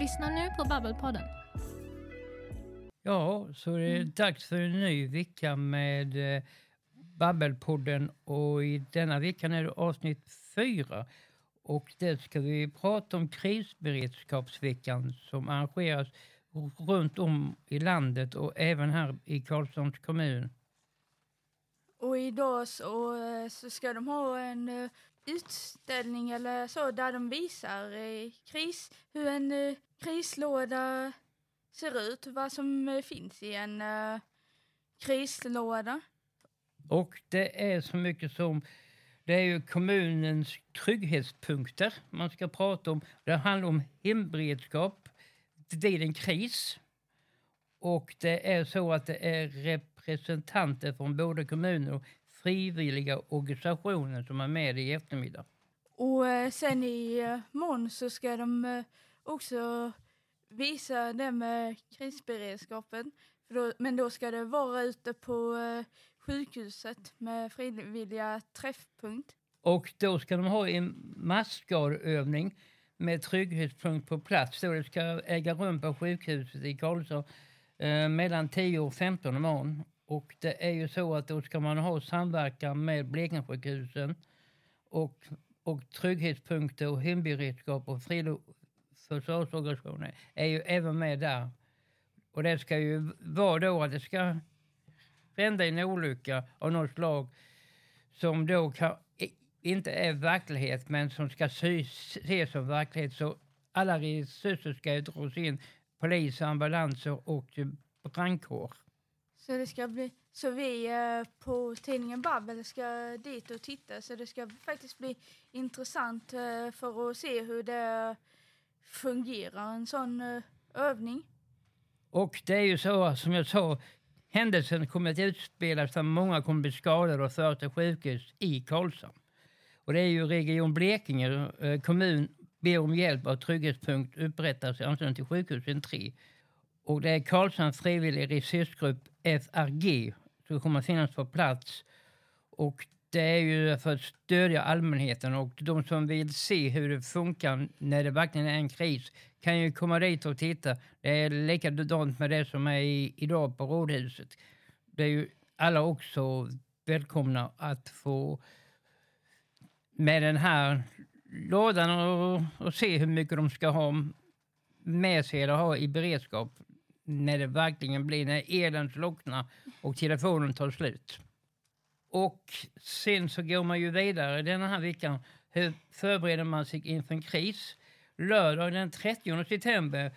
lyssnar nu på Babbelpodden. Ja, så det är dags för en ny vecka med eh, Babbelpodden och i denna veckan är det avsnitt fyra. Och det ska vi prata om krisberedskapsveckan som arrangeras runt om i landet och även här i Karlshamns kommun. Och idag så, eh, så ska de ha en eh, utställning eller så där de visar eh, kris, hur en krislåda ser ut, vad som finns i en krislåda. Och det är så mycket som det är ju kommunens trygghetspunkter man ska prata om. Det handlar om hemberedskap vid en kris. Och det är så att det är representanter från både kommuner och frivilliga organisationer som är med i eftermiddag. Och eh, sen i eh, morgon så ska de eh, också visa det med krisberedskapen. Då, men då ska det vara ute på sjukhuset med frivilliga träffpunkt. Och då ska de ha en massskadeövning med trygghetspunkt på plats. Så det ska äga rum på sjukhuset i Karlshamn eh, mellan 10 och 15 imorgon. Och det är ju så att då ska man ha samverkan med Blekingesjukhusen och, och trygghetspunkter och hemberedskap och försvarsorganisationer är ju även med där. Och det ska ju vara då att det ska hända en olycka av något slag som då kan, inte är verklighet men som ska ses som verklighet. Så alla resurser ska ju dras in. Polis, ambulanser och brandkår. Så det ska bli, så vi eh, på tidningen Babbel ska dit och titta så det ska faktiskt bli intressant eh, för att se hur det fungerar en sån eh, övning. Och det är ju så som jag sa, händelsen kommer att utspelas där många kommer bli skadade och föras till sjukhus i Karlshamn. Och det är ju Region Blekinge kommun ber om hjälp av trygghetspunkt upprättas i anslutning till sjukhusen 3. Och det är Karlshamns frivillig resursgrupp FRG som kommer att finnas på plats. Och det är ju för att stödja allmänheten och de som vill se hur det funkar när det verkligen är en kris kan ju komma dit och titta. Det är likadant med det som är i, idag på Rådhuset. Det är ju alla också välkomna att få med den här lådan och, och se hur mycket de ska ha med sig eller ha i beredskap när det verkligen blir, när elen slocknar och telefonen tar slut. Och sen så går man ju vidare den här veckan. Hur förbereder man sig inför en kris? Lördag den 30 september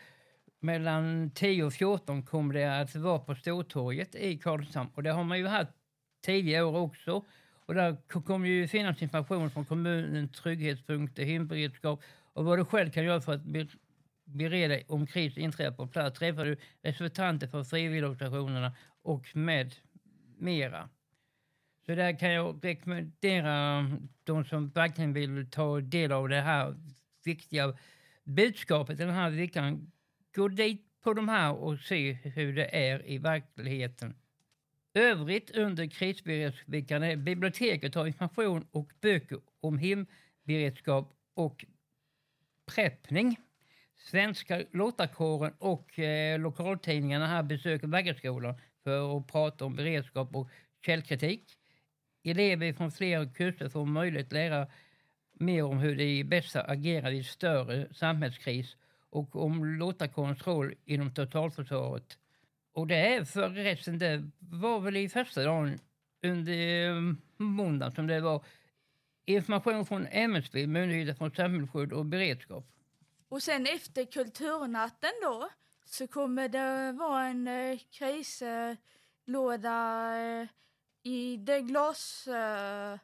mellan 10 och 14 kommer det att vara på Stortorget i Karlshamn. Och det har man ju haft tidigare år också. Och där kommer ju finnas information från kommunen, trygghetspunkter, hemberedskap och vad du själv kan göra för att bereda om kris inträffar på plats. Träffar du representanter för frivilligorganisationerna och med mera. Så där kan jag rekommendera de som verkligen vill ta del av det här viktiga budskapet den här veckan. Gå dit på de här och se hur det är i verkligheten. Övrigt under krisberedskapsveckan är biblioteket har information och böcker om hemberedskap och preppning. Svenska lottakåren och eh, lokaltidningarna här besöker Vaggeskolan för att prata om beredskap och källkritik. Elever från flera kurser får möjlighet att lära mer om hur de bäst agerar vid större samhällskris och om lottakårens roll inom totalförsvaret och det är förresten, det var väl i första dagen under eh, måndagen som det var information från MSB, Myndigheten för samhällsskydd och beredskap. Och sen efter kulturnatten då så kommer det vara en eh, krislåda eh, i det glasburen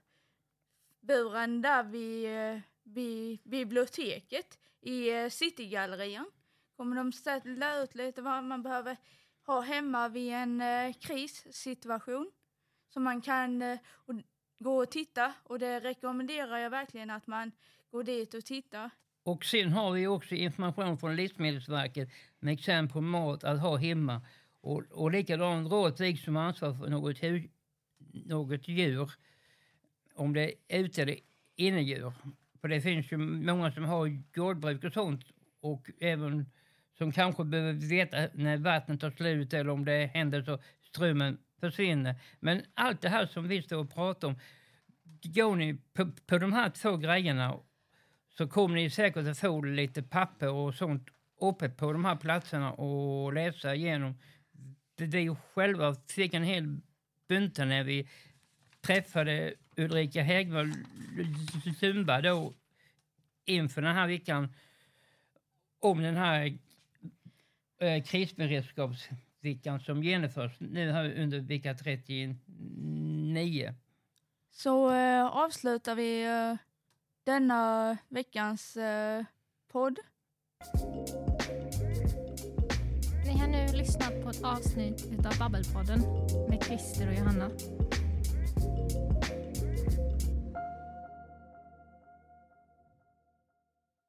eh, där vid, eh, vid biblioteket i eh, Citygallerian. Kommer de ställa ut lite vad man behöver ha hemma vid en eh, krissituation. Så man kan eh, gå och titta och det rekommenderar jag verkligen att man går dit och tittar. Och sen har vi också information från Livsmedelsverket med exempel på mat att ha hemma. Och, och likadant Råtvik som ansvar för något, hu, något djur, om det är ute eller innedjur. För det finns ju många som har gårdbruk och sånt och även som kanske behöver veta när vattnet tar slut eller om det händer så strömmen försvinner. Men allt det här som vi står och pratar om, går ni på, på de här två grejerna så kommer ni säkert att få lite papper och sånt uppe på de här platserna och läsa igenom. Vi själva fick en hel bunte när vi träffade Ulrika Hägvall Zumba då inför den här veckan om den här eh, krisberedskapsveckan som genomförs nu här under vecka 39. Så eh, avslutar vi eh, denna veckans eh, podd. Ni har nu lyssnat på ett avsnitt av Babbelpodden med Christer och Johanna.